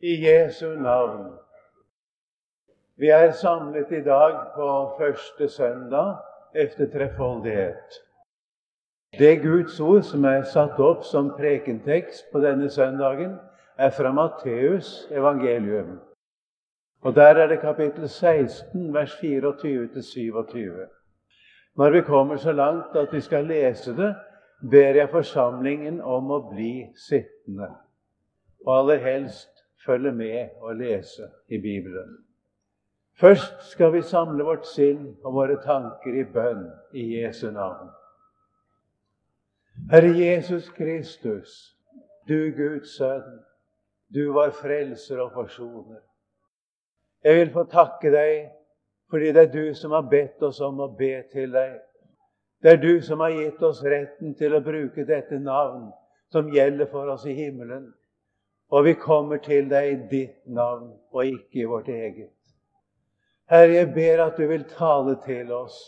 I Jesu navn. Vi er samlet i dag på første søndag efter trefoldighet. Det Guds ord som er satt opp som prekentekst på denne søndagen, er fra Matteus evangelium. Og Der er det kapittel 16, vers 24-27. Når vi kommer så langt at vi skal lese det, ber jeg forsamlingen om å bli sittende. Og aller helst følge med og lese i Bibelen. Først skal vi samle vårt sinn og våre tanker i bønn i Jesu navn. Herre Jesus Kristus, du Guds sønn, du var frelser og forsoner. Jeg vil få takke deg fordi det er du som har bedt oss om å be til deg. Det er du som har gitt oss retten til å bruke dette navn som gjelder for oss i himmelen. Og vi kommer til deg i ditt navn og ikke i vårt eget. Herre, jeg ber at du vil tale til oss.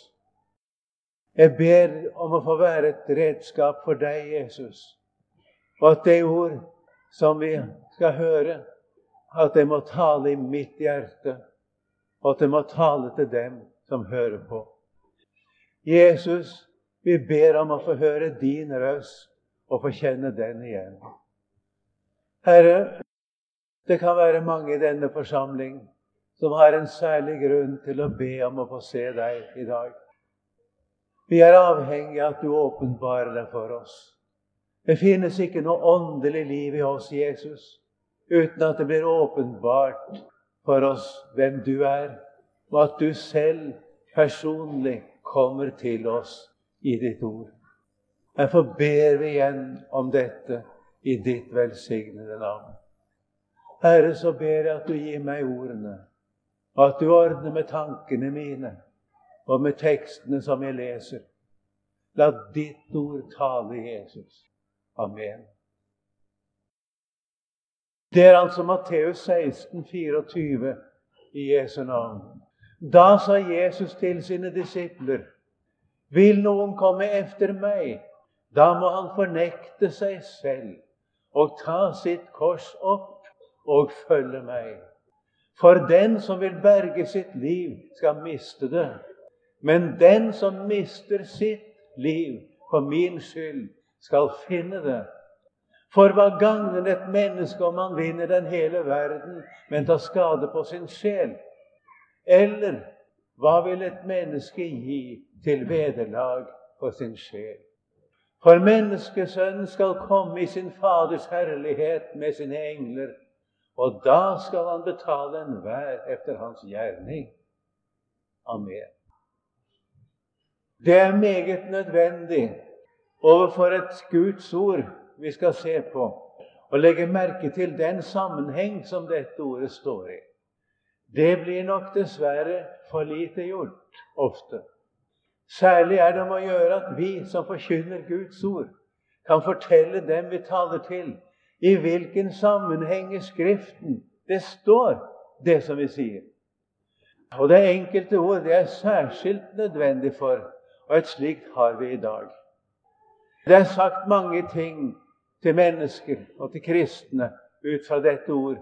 Jeg ber om å få være et redskap for deg, Jesus. Og at det ord som vi skal høre, at det må tale i mitt hjerte og at det må tale til dem som hører på. Jesus, vi ber om å få høre din røst og få kjenne den igjen. Herre, det kan være mange i denne forsamling som har en særlig grunn til å be om å få se deg i dag. Vi er avhengig av at du åpenbarer deg for oss. Det finnes ikke noe åndelig liv i oss, Jesus, uten at det blir åpenbart for oss hvem du er, og at du selv personlig kommer til oss i ditt ord. Derfor ber vi igjen om dette i ditt velsignede navn. Herre, så ber jeg at du gir meg ordene, og at du ordner med tankene mine og med tekstene som jeg leser. La ditt ord tale, Jesus. Amen. Det er altså Matteus 16, 24 i Jesu navn. Da sa Jesus til sine disipler.: Vil noen komme efter meg, da må han fornekte seg selv og ta sitt kors opp og følge meg. For den som vil berge sitt liv, skal miste det. Men den som mister sitt liv for min skyld, skal finne det. For hva gagner et menneske om han vinner den hele verden, men tar skade på sin sjel? Eller hva vil et menneske gi til vederlag for sin sjel? For menneskesønnen skal komme i sin Faders herlighet med sine engler, og da skal han betale enhver etter hans gjerning. Amen. Det er meget nødvendig overfor et Guds ord vi skal se på og legge merke til den sammenheng som dette ordet står i. Det blir nok dessverre for lite gjort ofte. Særlig er det om å gjøre at vi som forkynner Guds ord, kan fortelle dem vi taler til, i hvilken sammenheng i Skriften det står, det som vi sier. Og det enkelte ord det er særskilt nødvendig for, og et slikt har vi i dag. Det er sagt mange ting til mennesker og til kristne ut fra dette ord,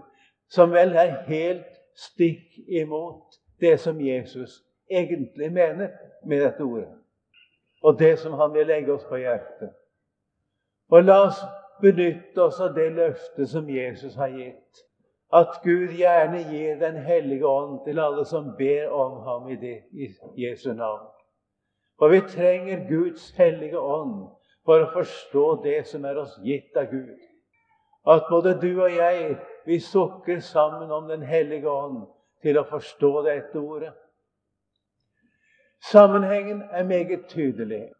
som vel er helt stikk imot det som Jesus egentlig mener med dette ordet, og det som han vil legge oss på hjertet. Og la oss benytte oss av det løftet som Jesus har gitt, at Gud gjerne gir Den hellige ånd til alle som ber om ham i, det, i Jesu navn. For vi trenger Guds hellige ånd for å forstå det som er oss gitt av Gud. At både du og jeg, vi sukker sammen om Den hellige ånd til å forstå dette ordet. Sammenhengen er meget tydelig.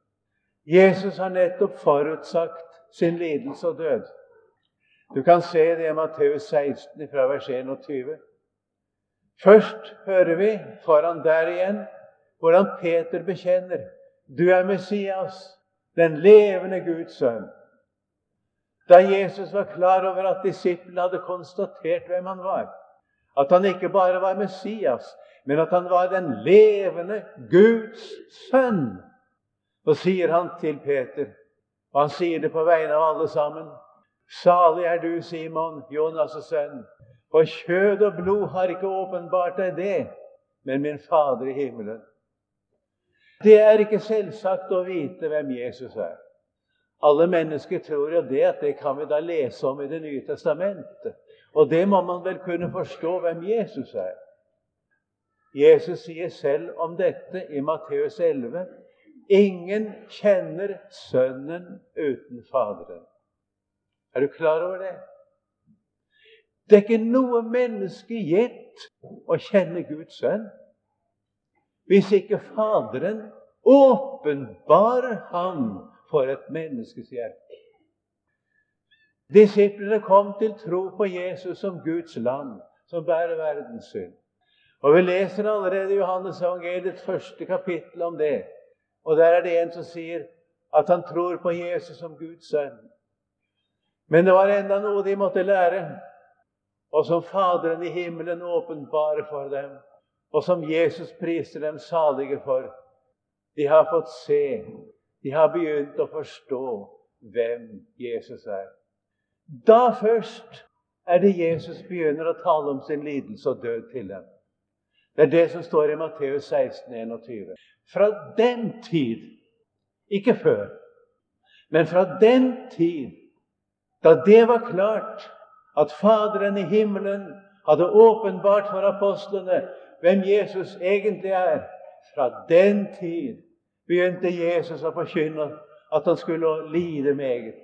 Jesus har nettopp forutsagt sin lidelse og død. Du kan se det i Matteus 16 fra vers 21. Først hører vi foran der igjen hvordan Peter bekjenner du er Messias, den levende Guds sønn. Da Jesus var klar over at disiplene hadde konstatert hvem han var, at han ikke bare var Messias, men at han var den levende Guds sønn, så sier han til Peter, og han sier det på vegne av alle sammen Salig er du, Simon, Jonas' sønn, For kjød og blod har ikke åpenbart deg det, men min Fader i himmelen. Det er ikke selvsagt å vite hvem Jesus er. Alle mennesker tror jo det, at det kan vi da lese om i Det nye testamentet. Og det må man vel kunne forstå hvem Jesus er. Jesus sier selv om dette i Matteus 11.: Ingen kjenner Sønnen uten Faderen. Er du klar over det? Det er ikke noe menneske gitt å kjenne Guds sønn hvis ikke Faderen åpenbarer ham for et menneskes hjerte. Disiplene kom til tro på Jesus som Guds land, som bærer verdens synd. Og Vi leser allerede i Johannes evangeliets første kapittel om det. Og Der er det en som sier at han tror på Jesus som Guds sønn. Men det var enda noe de måtte lære og som Faderen i himmelen åpenbarer for dem, og som Jesus priser dem salige for. De har fått se, de har begynt å forstå hvem Jesus er. Da først er det Jesus begynner å tale om sin lidelse og død til dem. Det er det som står i Matteus 16, 21. Fra den tid, ikke før, men fra den tid da det var klart at Faderen i himmelen hadde åpenbart for apostlene hvem Jesus egentlig er. Fra den tid begynte Jesus å forkynne at han skulle lide meget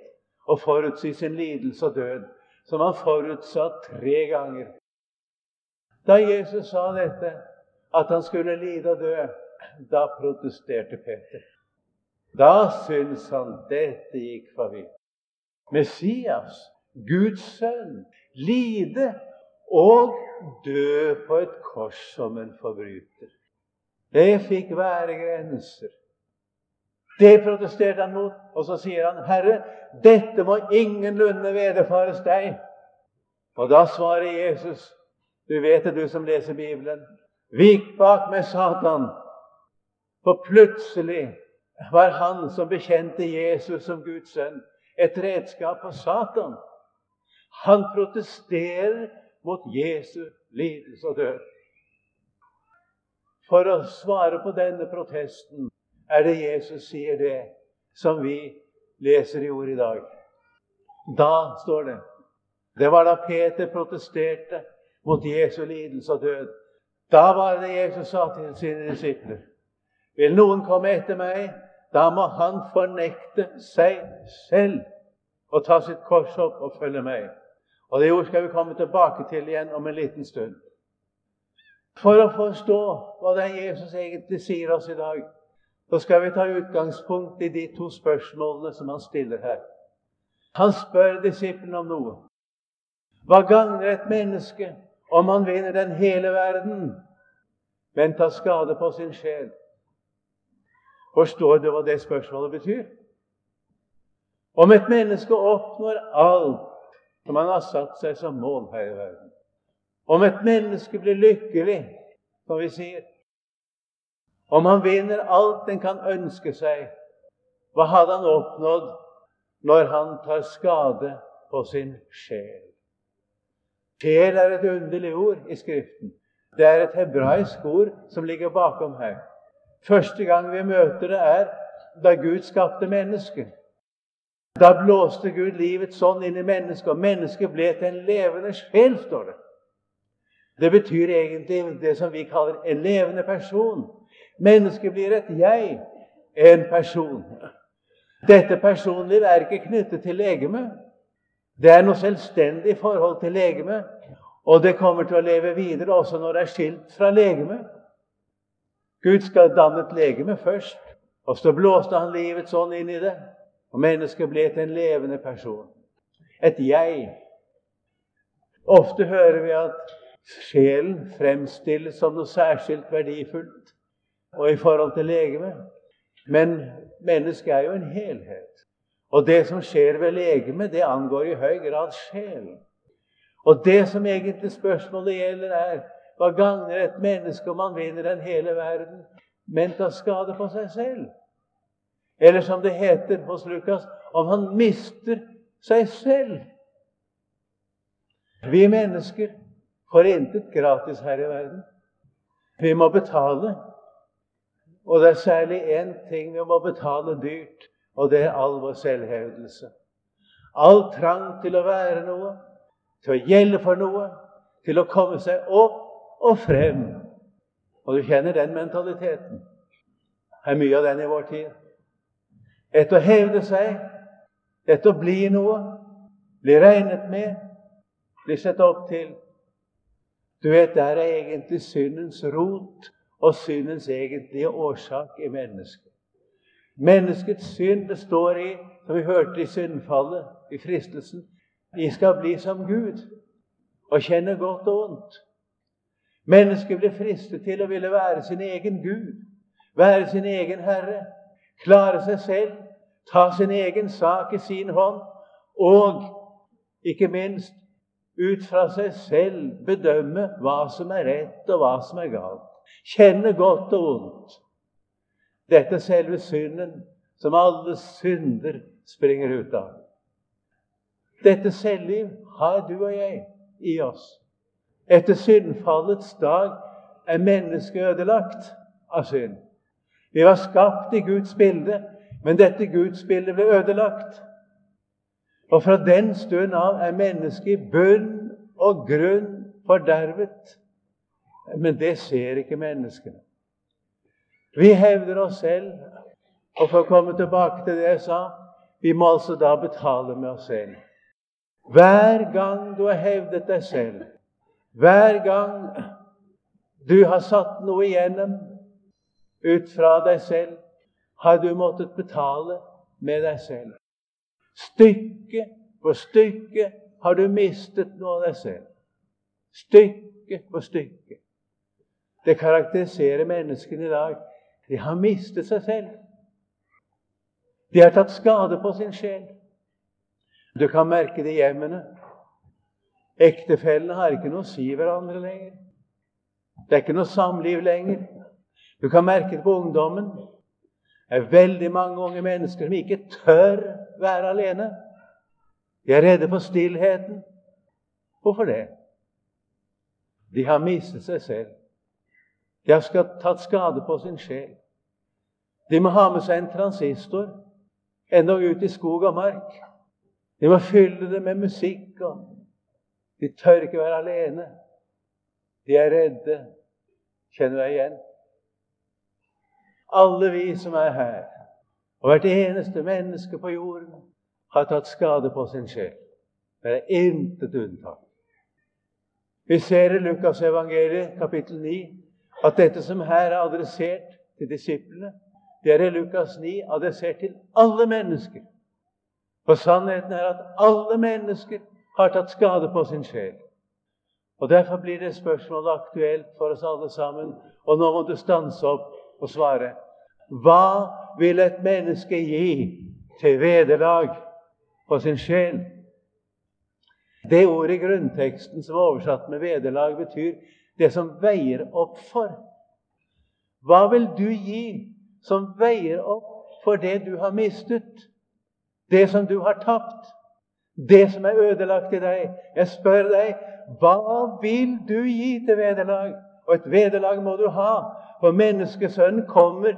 og forutsi sin lidelse og død, som han forutsa tre ganger. Da Jesus sa dette, at han skulle lide og dø, da protesterte Peter. Da syntes han dette gikk for vidt. Messias Guds sønn, lide og dø på et kors som en forbryter. Det fikk være grenser. Det protesterte han mot. Og så sier han, 'Herre, dette må ingenlunde vederfares deg.' Og da svarer Jesus, du vet det, du som leser Bibelen, 'Vik bak med Satan.' For plutselig var han som bekjente Jesus som Guds sønn, et redskap for Satan. Han protesterer mot Jesu lidelse og død. For å svare på denne protesten er det Jesus sier det som vi leser i ord i dag. Da står det Det var da Peter protesterte mot Jesu lidelse og død. Da var det Jesus sa til sine disipler. Vil noen komme etter meg, da må han fornekte seg selv og ta sitt kors opp og følge meg. Og Det ord skal vi komme tilbake til igjen om en liten stund. For å forstå hva det er Jesus egentlig sier oss i dag, så skal vi ta utgangspunkt i de to spørsmålene som han stiller her. Han spør disiplene om noe. Hva gagner et menneske om han vinner den hele verden, men tar skade på sin sjel? Forstår du hva det spørsmålet betyr? Om et menneske oppnår alt som han har satt seg som mål her i verden. Om et menneske blir lykkelig, som vi sier Om han vinner alt en kan ønske seg, hva hadde han oppnådd når han tar skade på sin sjel? Sjel er et underlig ord i Skriften. Det er et hebraisk ord som ligger bakom her. Første gang vi møter det, er da Gud skapte mennesket. Da blåste Gud livet sånn inn i mennesket, og mennesket ble til en levende sjel, står det. Det betyr egentlig det som vi kaller en levende person. Mennesket blir et jeg, en person. Dette personlivet er ikke knyttet til legemet. Det er noe selvstendig i forhold til legemet, og det kommer til å leve videre også når det er skilt fra legemet. Gud skal danne et legeme først, og så blåste han livets ånd inn i det. Og mennesket ble til en levende person. Et jeg. Ofte hører vi at sjelen fremstilles som noe særskilt verdifullt og i forhold til legemet. Men mennesket er jo en helhet. Og det som skjer ved legemet, det angår i høy grad sjelen. Og det som egentlig spørsmålet gjelder, er hva gagner et menneske om man vinner den hele verden, men tar skade på seg selv? Eller som det heter hos Lukas om han mister seg selv. Vi mennesker får intet gratis her i verden. Vi må betale. Og det er særlig én ting vi må betale dyrt, og det er all vår selvhevdelse. All trang til å være noe, til å gjelde for noe, til å komme seg opp og frem. Og du kjenner den mentaliteten. Det er mye av den i vår tid. Etter å hevde seg, etter å bli noe, bli regnet med, bli sett opp til. Du vet, der er egentlig syndens rot og syndens egentlige årsak i mennesket. Menneskets synd består i, som vi hørte i syndfallet, i fristelsen, vi skal bli som Gud og kjenne godt og vondt. Mennesket blir fristet til å ville være sin egen Gud, være sin egen herre, klare seg selv, ta sin egen sak i sin hånd, og ikke minst ut fra seg selv bedømme hva som er rett, og hva som er galt. Kjenne godt og vondt. Dette er selve synden som alle synder springer ut av. Dette selvliv har du og jeg i oss. Etter syndfallets dag er mennesket ødelagt av synd. Vi var skapt i Guds bilde, men dette Guds bilde ble ødelagt. Og fra den stund av er mennesket i bunn og grunn fordervet. Men det ser ikke menneskene. Vi hevder oss selv, og for å komme tilbake til det jeg sa vi må altså da betale med oss selv. Hver gang du har hevdet deg selv, hver gang du har satt noe igjennom ut fra deg selv, har du måttet betale med deg selv. Stykke for stykke har du mistet noe av deg selv. Stykke for stykke. Det karakteriserer menneskene i dag. De har mistet seg selv. De har tatt skade på sin sjel. Du kan merke det i hjemmene. Ektefellene har ikke noe å si hverandre lenger. Det er ikke noe samliv lenger. Du kan merke det på ungdommen. Det er veldig mange unge mennesker som ikke tør være alene. De er redde for stillheten. Hvorfor det? De har mistet seg selv. De har tatt skade på sin sjel. De må ha med seg en transistor enda ut i skog og mark. De må fylle det med musikk de tør ikke være alene. De er redde. Kjenner deg igjen? Alle vi som er her, og hvert eneste menneske på jorden, har tatt skade på sin sjel. Det er intet unntak. Vi ser i Lukas evangeliet, kapittel 9, at dette som her er adressert til disiplene, det er i Lukas 9 adressert til alle mennesker. For sannheten er at alle mennesker har tatt skade på sin sjel. Og Derfor blir det spørsmålet aktuelt for oss alle sammen. Og nå må du stanse opp og svare. Hva vil et menneske gi til vederlag på sin sjel? Det ordet i grunnteksten som er oversatt med 'vederlag', betyr det som veier opp for. Hva vil du gi som veier opp for det du har mistet, det som du har tapt? det som er ødelagt i deg. Jeg spør deg, hva vil du gi til vederlag? Og et vederlag må du ha, for menneskesønnen kommer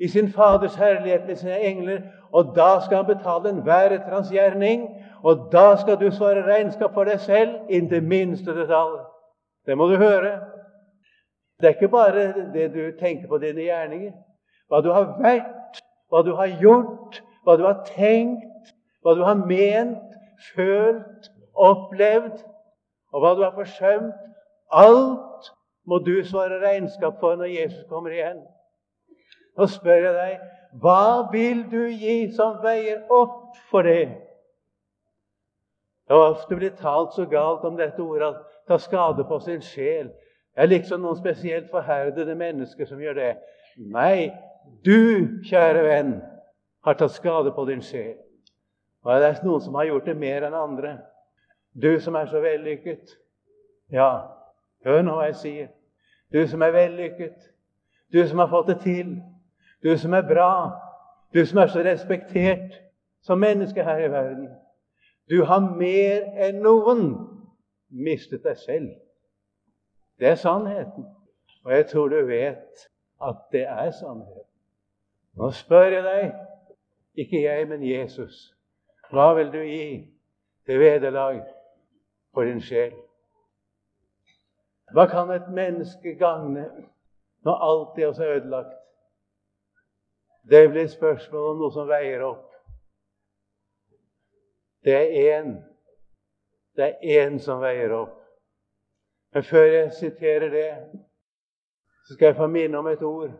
i sin Faders herlighet med sine engler, og da skal han betale enhver etter hans gjerning. Og da skal du svare regnskap for deg selv inntil minste detalj. Det må du høre. Det er ikke bare det du tenker på dine gjerninger. Hva du har vært, hva du har gjort, hva du har tenkt, hva du har ment, følt, opplevd, og hva du har forsømt. Alt må du svare regnskap for når Jesus kommer igjen. Nå spør jeg deg hva vil du gi som veier opp for det? Det har ofte blitt talt så galt om dette ordet at ta skade på sin sjel. Det er liksom noen spesielt forherdede mennesker som gjør det. Nei, du, kjære venn, har tatt skade på din sjel. Og det er noen som har gjort det mer enn andre. Du som er så vellykket. Ja, hør nå hva jeg sier. Du som er vellykket. Du som har fått det til. Du som er bra. Du som er så respektert som menneske her i verden. Du har mer enn noen mistet deg selv. Det er sannheten. Og jeg tror du vet at det er sannheten. Nå spør jeg deg, ikke jeg, men Jesus, hva vil du gi til vederlag for din sjel? Hva kan et menneske gagne når alt er oss ødelagt? Det blir spørsmål om noe som veier opp. Det er én. Det er én som veier opp. Men før jeg siterer det, så skal jeg få minne om et ord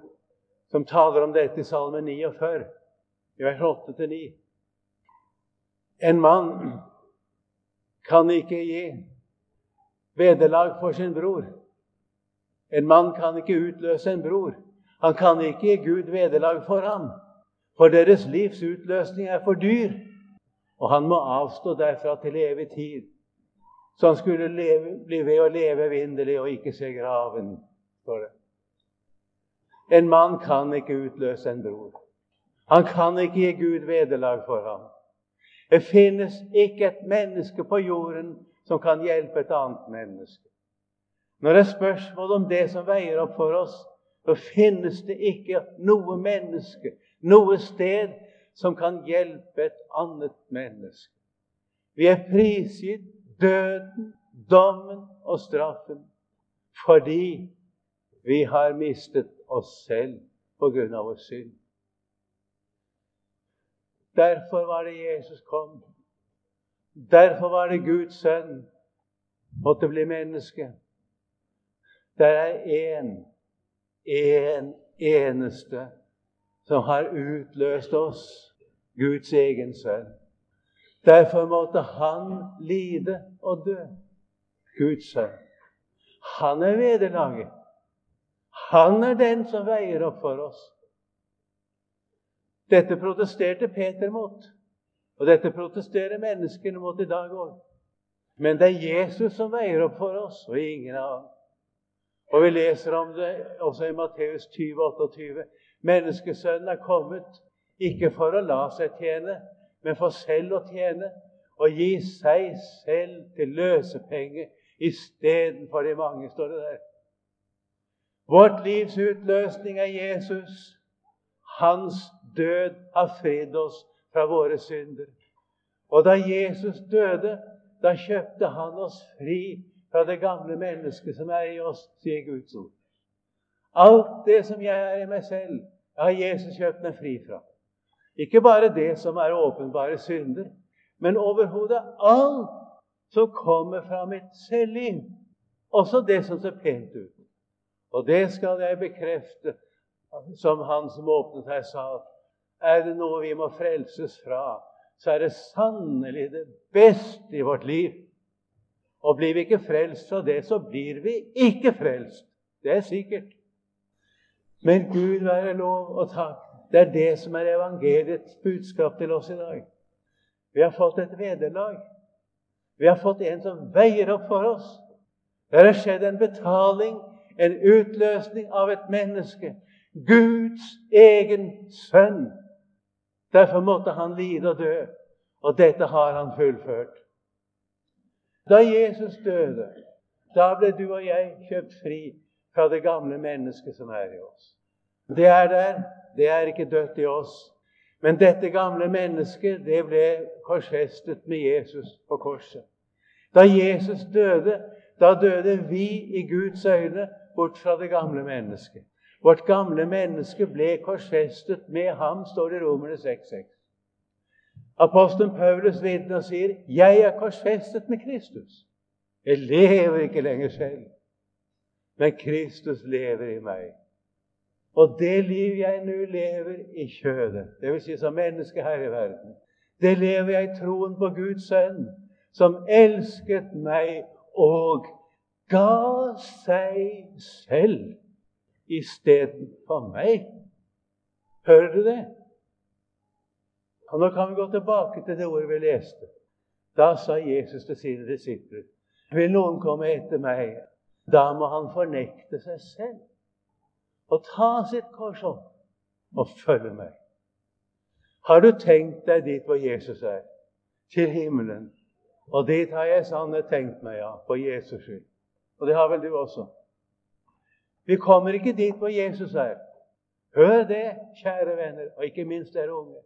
som taler om dette i Salme 49, i vers 8-9. En mann kan ikke gi vederlag for sin bror. En mann kan ikke utløse en bror. Han kan ikke gi Gud vederlag for ham, for deres livs utløsning er for dyr. Og han må avstå derfra til evig tid. Så han skulle leve, bli ved å leve evinnelig og ikke se graven, For det. En mann kan ikke utløse en bror. Han kan ikke gi Gud vederlag for ham. Det finnes ikke et menneske på jorden som kan hjelpe et annet menneske. Når det er spørsmål om det som veier opp for oss, så finnes det ikke noe menneske, noe sted, som kan hjelpe et annet menneske. Vi er prisgitt døden, dommen og straffen fordi vi har mistet oss selv på grunn av vår synd. Derfor var det Jesus kom. Derfor var det Guds sønn måtte bli menneske. Det er én, én eneste som har utløst oss, Guds egen sønn. Derfor måtte han lide og dø. Guds sønn. Han er vederlaget. Han er den som veier opp for oss. Dette protesterte Peter mot, og dette protesterer menneskene mot i dag òg. Men det er Jesus som veier opp for oss, og ingen annen. Og Vi leser om det også i Matteus 20, 28. Menneskesønnen er kommet ikke for å la seg tjene, men for selv å tjene og gi seg selv til løsepenge istedenfor de mange, står det der. Vårt livs utløsning er Jesus. Hans død har fridd oss fra våre synder. Og da Jesus døde, da kjøpte han oss fri fra det gamle mennesket som er i oss, sier Guds ord. Alt det som jeg er i meg selv, har Jesus kjøpt meg fri fra. Ikke bare det som er åpenbare synder, men overhodet alt som kommer fra mitt selvliv. Også det som ser pent ut. Og det skal jeg bekrefte, som han som åpnet her, sa. Er det noe vi må frelses fra, så er det sannelig det beste i vårt liv. Og blir vi ikke frelst fra det, så blir vi ikke frelst. Det er sikkert. Men Gud være lov og takk det er det som er evangeliets budskap til oss i dag. Vi har fått et vederlag. Vi har fått en som veier opp for oss. Det har skjedd en betaling, en utløsning av et menneske. Guds egen sønn. Derfor måtte han lide og dø. Og dette har han fullført. Da Jesus døde, da ble du og jeg kjøpt fri fra det gamle mennesket som er i oss. Det er der. Det er ikke dødt i oss. Men dette gamle mennesket det ble korsfestet med Jesus på korset. Da Jesus døde, da døde vi i Guds øyne bort fra det gamle mennesket. Vårt gamle menneske ble korsfestet med ham, står det i Romerne 6,6. Apostelen Paulus vitner og sier, 'Jeg er korsfestet med Kristus'. Jeg lever ikke lenger selv, men Kristus lever i meg. Og det liv jeg nå lever i kjødet, dvs. Si som menneske her i verden, det lever jeg i troen på Guds sønn, som elsket meg og ga seg selv istedenfor meg. Hører du det? Og Nå kan vi gå tilbake til det ordet vi leste. Da sa Jesus til sine disipler Vil noen komme etter meg, da må han fornekte seg selv og ta sitt kors opp og følge meg. Har du tenkt deg dit hvor Jesus er? Til himmelen. Og dit har jeg sannelig tenkt meg, ja, for Jesus skyld. Og det har vel du også. Vi kommer ikke dit hvor Jesus er. Hør det, kjære venner, og ikke minst dere unge.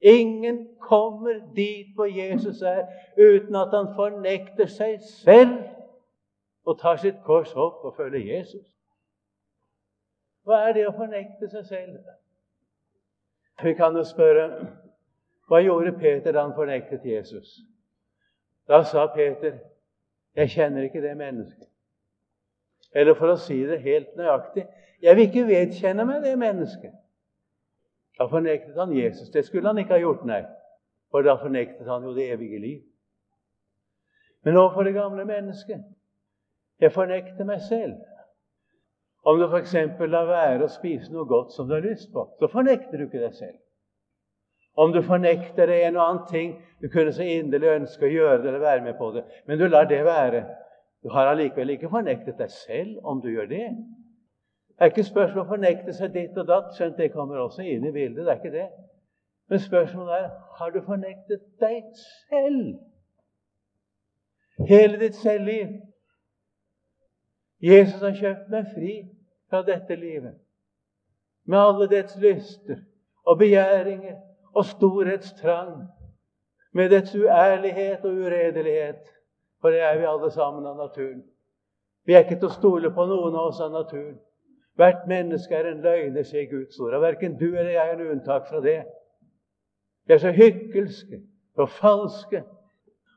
Ingen kommer dit hvor Jesus er, uten at han fornekter seg selv og tar sitt kors opp og følger Jesus. Hva er det å fornekte seg selv? Vi kan jo spørre hva gjorde Peter da han fornektet Jesus? Da sa Peter, 'Jeg kjenner ikke det mennesket'. Eller for å si det helt nøyaktig, 'Jeg vil ikke vedkjenne meg det mennesket'. Da fornektet han Jesus. Det skulle han ikke ha gjort, nei. For da fornektet han jo det evige liv. Men overfor det gamle mennesket Jeg fornekter meg selv. Om du f.eks. lar være å spise noe godt som du har lyst på, så fornekter du ikke deg selv. Om du fornekter deg en og annen ting du kunne så inderlig ønske å gjøre det eller være med på det, men du lar det være. Du har allikevel ikke fornektet deg selv om du gjør det. Det er ikke spørsmål å fornekte seg ditt og datt, skjønt det kommer også inn i bildet. det er ikke det. Men spørsmålet er har du fornektet deg selv. Hele ditt selvliv. Jesus har kjøpt meg fri fra dette livet. Med alle dets lyster og begjæringer og storhetstrang. Med dets uærlighet og uredelighet. For det er vi alle sammen av naturen. Vi er ikke til å stole på noen av oss av naturen. Hvert menneske er en løgner, sier Guds ord. Og verken du eller jeg er noe unntak fra det. Vi er så hykkelske og falske.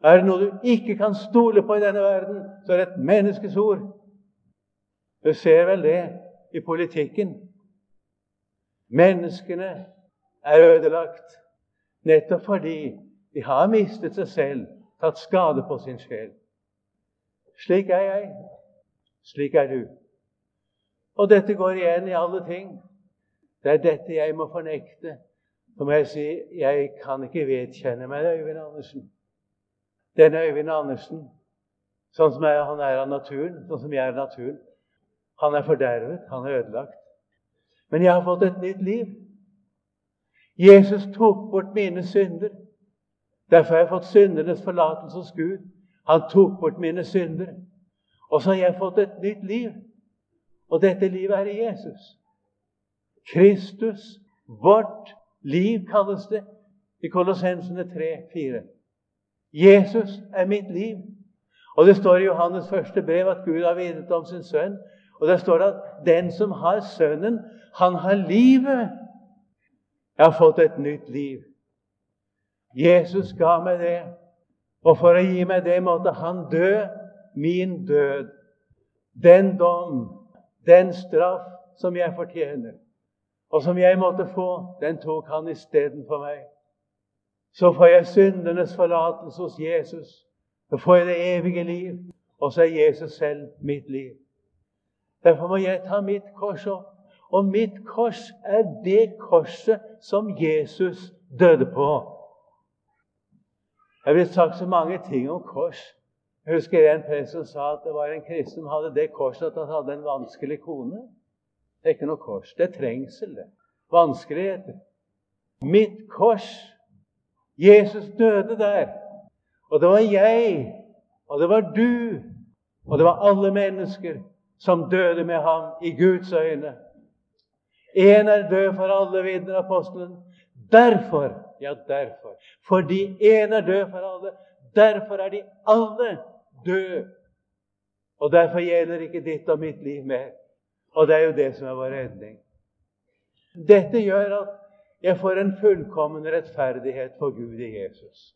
Er det noe du ikke kan stole på i denne verden, så er det et menneskes ord. Du ser vel det i politikken. Menneskene er ødelagt nettopp fordi de har mistet seg selv, tatt skade på sin sjel. Slik er jeg. Slik er du. Og dette går igjen i alle ting. Det er dette jeg må fornekte. Så må jeg si jeg kan ikke vedkjenne meg Øyvind Andersen. Denne Øyvind Andersen, sånn som han er av naturen, sånn som jeg er av naturen, han er fordervet, han er ødelagt. Men jeg har fått et nytt liv. Jesus tok bort mine synder. Derfor har jeg fått syndernes forlatelse hos Gud. Han tok bort mine synder. Og så har jeg fått et nytt liv. Og dette livet er i Jesus. Kristus, vårt liv, kalles det i Kolossensene 3-4. Jesus er mitt liv. Og det står i Johannes første brev at Gud har videt om sin sønn. Og der står det at den som har Sønnen, han har livet. Jeg har fått et nytt liv. Jesus ga meg det. Og for å gi meg det måtte han dø min død. Den dom, den straff som jeg fortjener, og som jeg måtte få, den tok han istedenfor meg. Så får jeg syndenes forlatelse hos Jesus. Så får jeg det evige liv. Og så er Jesus selv mitt liv. Derfor må jeg ta mitt kors opp og mitt kors er det korset som Jesus døde på. Jeg har blitt sagt så mange ting om kors. Jeg husker en prest som sa at det var en kristen som hadde det korset at han hadde en vanskelig kone. Det er ikke noe kors. Det er trengsel, det. Vanskeligheter. Mitt kors. Jesus døde der. Og det var jeg, og det var du, og det var alle mennesker som døde med ham i Guds øyne. Én er død for alle, vinner apostelen. Derfor, ja, derfor. Fordi én er død for alle, derfor er de alle døde. Og derfor gjelder ikke ditt og mitt liv mer. Og det er jo det som er vår redning. Dette gjør at jeg får en fullkommen rettferdighet for Gud i Jesus.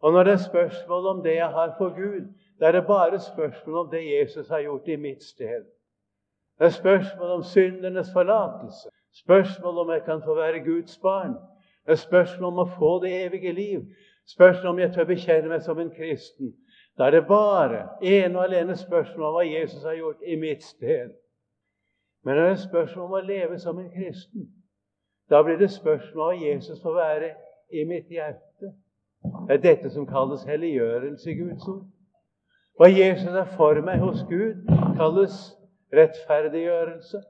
Og når det er spørsmål om det jeg har for Gud, da er det bare spørsmål om det Jesus har gjort i mitt sted. Det er spørsmål om syndernes forlatelse. Spørsmål om jeg kan få være Guds barn. Det er spørsmål om å få det evige liv. Spørsmål om jeg tør bekjenne meg som en kristen. Da er det bare ene og alene spørsmål om hva Jesus har gjort i mitt sted. Men det er spørsmål om å leve som en kristen. Da blir det spørsmål om hva Jesus får være i mitt hjerte. Det er dette som kalles helliggjørelse i Guds ord. Hva Jesus er for meg hos Gud, kalles rettferdiggjørelse.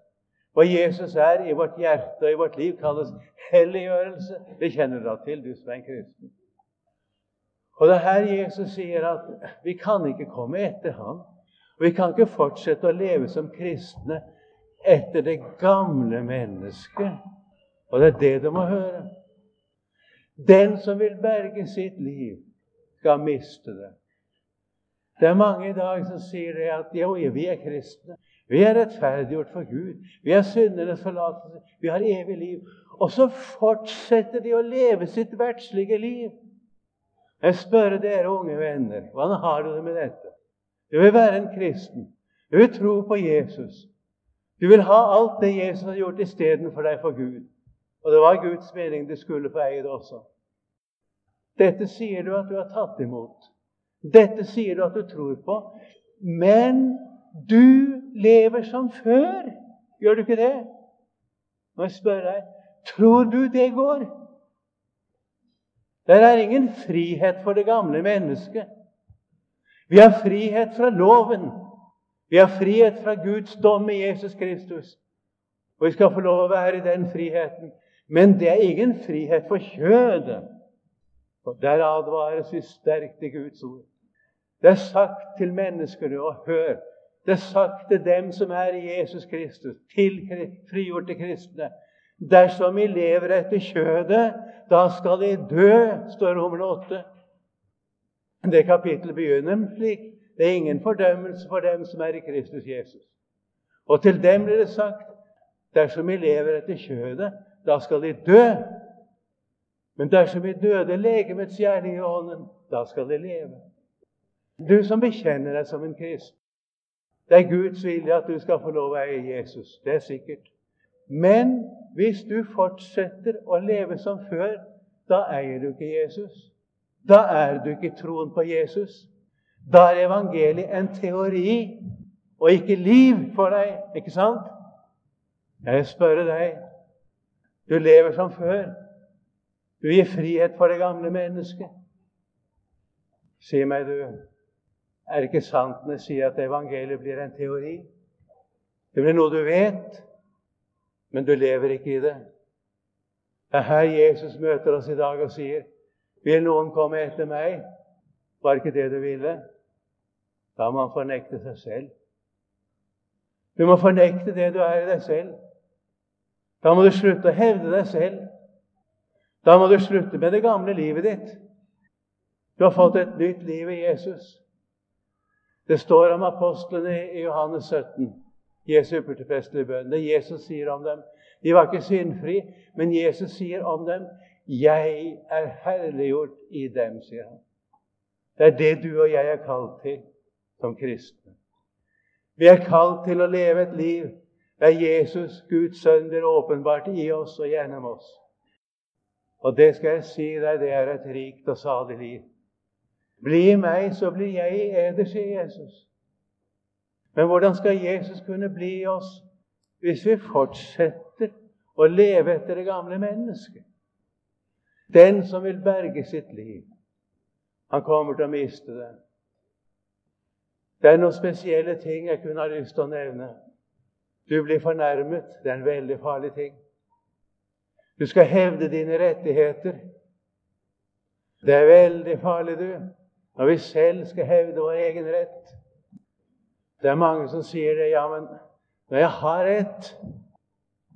Hva Jesus er i vårt hjerte og i vårt liv, kalles helliggjørelse. Det kjenner du da til, du som er en kristen. Og det er her Jesus sier at vi kan ikke komme etter ham. Vi kan ikke fortsette å leve som kristne etter det gamle mennesket. Og det er det du må høre. Den som vil berge sitt liv, skal miste det. Det er mange i dag som sier det at jo, vi er kristne. Vi er rettferdiggjort for Gud. Vi er synderes forlatelse. Vi har evig liv. Og så fortsetter de å leve sitt verdslige liv. Jeg spør dere unge venner, hvordan har du det med dette? Du vil være en kristen. Du vil tro på Jesus. Du vil ha alt det Jesus har gjort istedenfor deg for Gud. Og det var Guds mening du skulle få eie det også. Dette sier du at du har tatt imot. Dette sier du at du tror på. Men du lever som før. Gjør du ikke det? Må jeg spørre deg tror du det går? Det er ingen frihet for det gamle mennesket. Vi har frihet fra loven. Vi har frihet fra Guds dom i Jesus Kristus. Og vi skal få lov å være i den friheten. Men det er ingen frihet for kjødet. Og Der advares vi sterkt i Guds ord. Det er sagt til menneskene, og hør Det er sagt til dem som er i Jesus Kristus, til frigjorte kristne. Dersom vi lever etter kjødet, da skal de dø, står Romer 8. Det kapittelet begynner slik. Det er ingen fordømmelse for dem som er i Kristus Jesus. Og til dem blir det sagt dersom vi lever etter kjødet, da skal de dø. Men dersom vi døde legemets gjerning i ånden, da skal de leve. Du som bekjenner deg som en kristen. Det er Guds vilje at du skal få lov å eie Jesus. Det er sikkert. Men hvis du fortsetter å leve som før, da eier du ikke Jesus. Da er du ikke troen på Jesus. Da er evangeliet en teori og ikke liv for deg. Ikke sant? Jeg spør deg Du lever som før. Du gir frihet for det gamle mennesket. Si meg, du, er det ikke sant når jeg sier at evangeliet blir en teori? Det blir noe du vet, men du lever ikke i det. Det er her Jesus møter oss i dag og sier, 'Vil noen komme etter meg?' Var ikke det du ville? Da må man fornekte seg selv. Du må fornekte det du er i deg selv. Da må du slutte å hevde deg selv. Da må du slutte med det gamle livet ditt. Du har fått et nytt liv i Jesus. Det står om apostlene i Johannes 17, Jesu yppersteprestelige bønn. Det Jesus sier om dem. De var ikke syndfri, men Jesus sier om dem 'Jeg er herliggjort i dem', sier han. Det er det du og jeg er kalt til som kristne. Vi er kalt til å leve et liv der Jesus, Guds sønn, blir åpenbart i oss og gjennom oss. Og det skal jeg si deg, det er et rikt og salig liv. Bli meg, så blir jeg i eder, sier Jesus. Men hvordan skal Jesus kunne bli i oss hvis vi fortsetter å leve etter det gamle mennesket? Den som vil berge sitt liv, han kommer til å miste det. Det er noen spesielle ting jeg kunne ha lyst til å nevne. Du blir fornærmet. Det er en veldig farlig ting. Du skal hevde dine rettigheter. Det er veldig farlig, du, når vi selv skal hevde vår egen rett. Det er mange som sier det. Ja, men når jeg har rett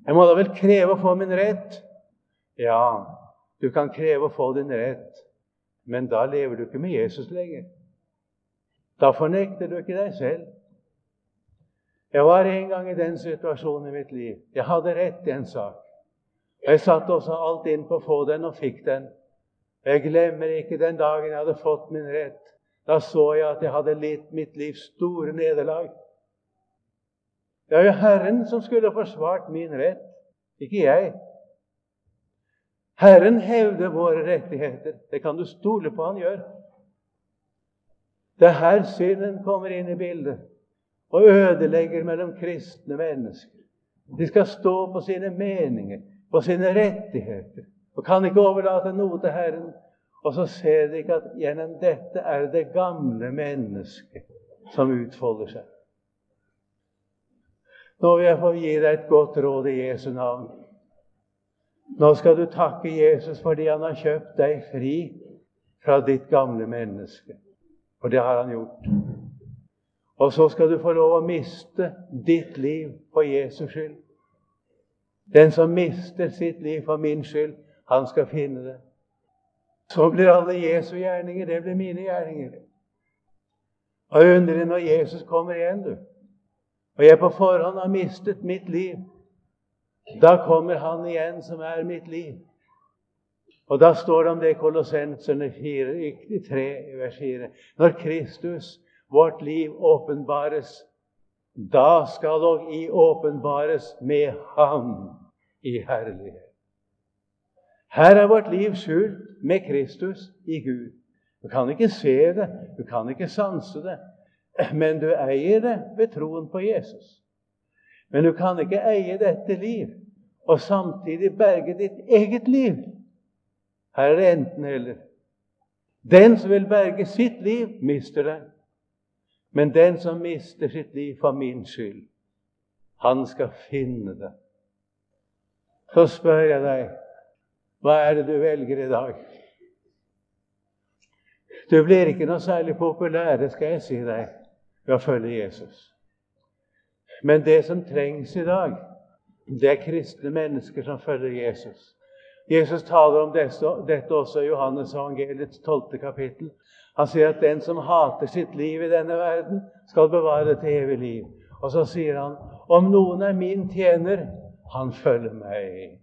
Jeg må da vel kreve å få min rett? Ja, du kan kreve å få din rett, men da lever du ikke med Jesus lenger. Da fornekter du ikke deg selv. Jeg var en gang i den situasjonen i mitt liv. Jeg hadde rett i en sak. Jeg satte også alt inn på å få den, og fikk den. Jeg glemmer ikke den dagen jeg hadde fått min rett. Da så jeg at jeg hadde litt mitt livs store nederlag. Det er jo Herren som skulle forsvart min rett, ikke jeg. Herren hevder våre rettigheter. Det kan du stole på han gjør. Det er her synden kommer inn i bildet og ødelegger mellom kristne mennesker. De skal stå på sine meninger, på sine rettigheter, og kan ikke overlate noe til Herren. Og så ser de ikke at gjennom dette er det gamle mennesket som utfolder seg. Nå vil jeg få gi deg et godt råd i Jesu navn. Nå skal du takke Jesus fordi han har kjøpt deg fri fra ditt gamle menneske. For det har han gjort. Og så skal du få lov å miste ditt liv for Jesus skyld. Den som mister sitt liv for min skyld, han skal finne det. Så blir alle Jesu gjerninger, det blir mine gjerninger. Og jeg undrer når Jesus kommer igjen, du, og jeg på forhånd har mistet mitt liv, da kommer Han igjen, som er mitt liv. Og da står det om det i Kolossenserne 3, vers 4. Når Kristus, vårt liv, åpenbares, da skal dog i åpenbares med Ham i herlighet. Her er vårt liv skjult med Kristus i Gud. Du kan ikke se det, du kan ikke sanse det, men du eier det ved troen på Jesus. Men du kan ikke eie dette liv og samtidig berge ditt eget liv. Her er det enten-eller. Den som vil berge sitt liv, mister det. Men den som mister sitt liv for min skyld, han skal finne det. Så spør jeg deg hva er det du velger i dag? Du blir ikke noe særlig populær, det skal jeg si deg, ved å følge Jesus. Men det som trengs i dag, det er kristne mennesker som følger Jesus. Jesus taler om dette også i Johannes evangeliets 12. kapittel. Han sier at den som hater sitt liv i denne verden, skal bevare det til evig liv. Og så sier han om noen er min tjener, han følger meg.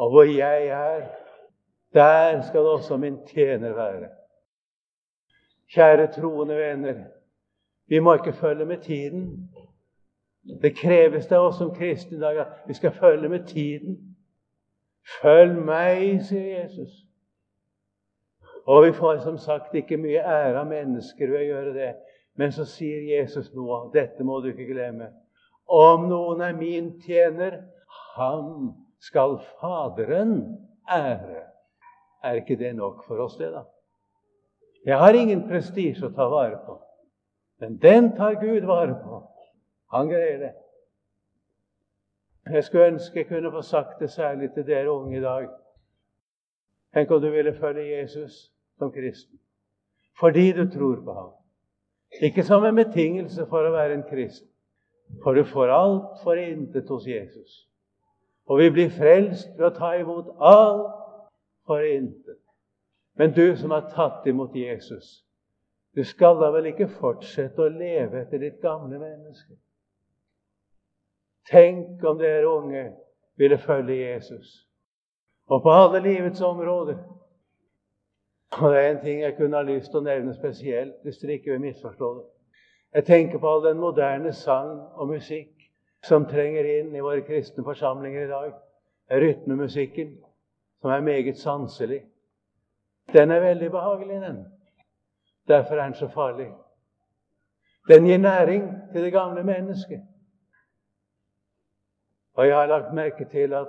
Og hvor jeg er, der skal også min tjener være. Kjære troende venner, vi må ikke følge med tiden. Det kreves av oss som kristne i dag at vi skal følge med tiden. Følg meg, sier Jesus. Og vi får som sagt ikke mye ære av mennesker ved å gjøre det. Men så sier Jesus noe. Dette må du ikke glemme. Om noen er min tjener, ham skal Faderen ære. Er ikke det nok for oss, det, da? Jeg har ingen prestisje å ta vare på, men den tar Gud vare på. Han greier det. Jeg skulle ønske jeg kunne få sagt det særlig til dere unge i dag. Tenk om du ville følge Jesus som kristen fordi du tror på ham. Ikke som en betingelse for å være en kristen, for du får alt for intet hos Jesus. Og vi blir frelst ved å ta imot alt for intet. Men du som har tatt imot Jesus, du skal da vel ikke fortsette å leve etter ditt gamle menneske? Tenk om dere unge ville følge Jesus. Og på alle livets områder. Og det er en ting jeg kunne ha lyst til å nevne spesielt, hvis dere ikke vil misforstå det. Jeg tenker på all den moderne sang og musikk som trenger inn i våre kristne forsamlinger i dag, rytmemusikken, som er meget sanselig. Den er veldig behagelig, den. Derfor er den så farlig. Den gir næring til det gamle mennesket. Og jeg har lagt merke til at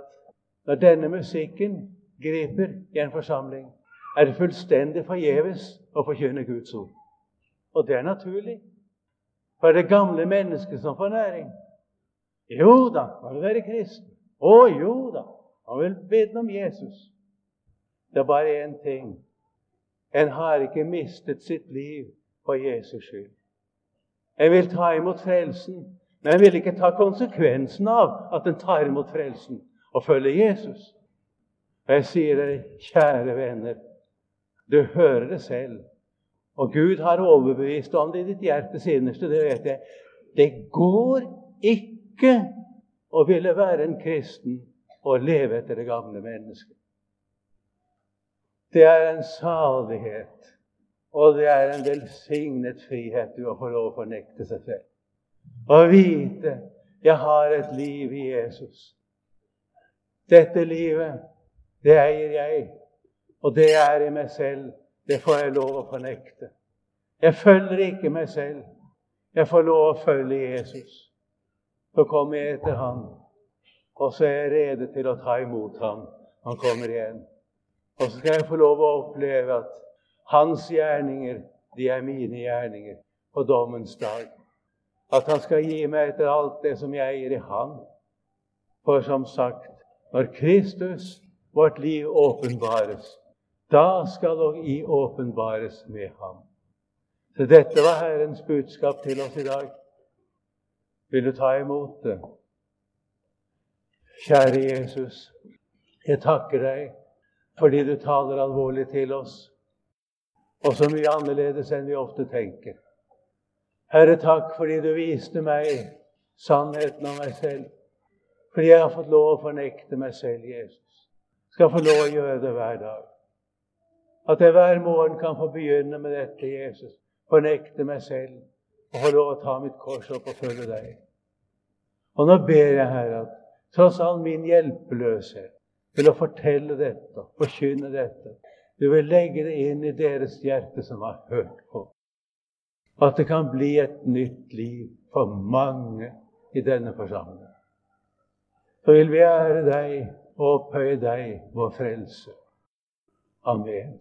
når denne musikken griper i en forsamling, er det fullstendig forgjeves å forkynne Guds ord. Og det er naturlig. For det gamle mennesket som får næring. Jo da, man vil være kristen. Å jo da, man vil vitne om Jesus. Det er bare én ting. En har ikke mistet sitt liv for Jesus skyld. En vil ta imot frelsen, men en vil ikke ta konsekvensen av at en tar imot frelsen og følger Jesus. Og jeg sier dere, kjære venner, du hører det selv. Og Gud har overbevist om det i ditt hjertes innerste. Det vet jeg. Det går ikke ikke å ville være en kristen og leve etter det gamle mennesket. Det er en salighet, og det er en velsignet frihet du har fått lov å fornekte seg selv. Å vite jeg har et liv i Jesus. Dette livet, det eier jeg, og det er i meg selv. Det får jeg lov å fornekte. Jeg følger ikke meg selv. Jeg får lov å følge Jesus så kommer jeg etter ham. Og så er jeg rede til å ta imot ham. Han kommer igjen. Og så skal jeg få lov å oppleve at hans gjerninger, de er mine gjerninger på dommens dag. At han skal gi meg etter alt det som jeg gir i ham. For som sagt, når Kristus, vårt liv, åpenbares, da skal dog i åpenbares med ham. Så dette var Herrens budskap til oss i dag. Vil du ta imot det? Kjære Jesus, jeg takker deg fordi du taler alvorlig til oss, og så mye annerledes enn vi ofte tenker. Herre, takk fordi du viste meg sannheten av meg selv. Fordi jeg har fått lov å fornekte meg selv, Jesus. Skal få lov å gjøre det hver dag. At jeg hver morgen kan få begynne med dette, Jesus. Fornekte meg selv og få lov å ta mitt kors opp og følge deg. Og nå ber jeg, Herre, at tross all min hjelpeløshet til å fortelle dette, forkynne dette, du vil legge det inn i deres hjerte som har hørt på. At det kan bli et nytt liv for mange i denne forsamlingen. Så vil vi ære deg og opphøye deg, vår frelse. Amen.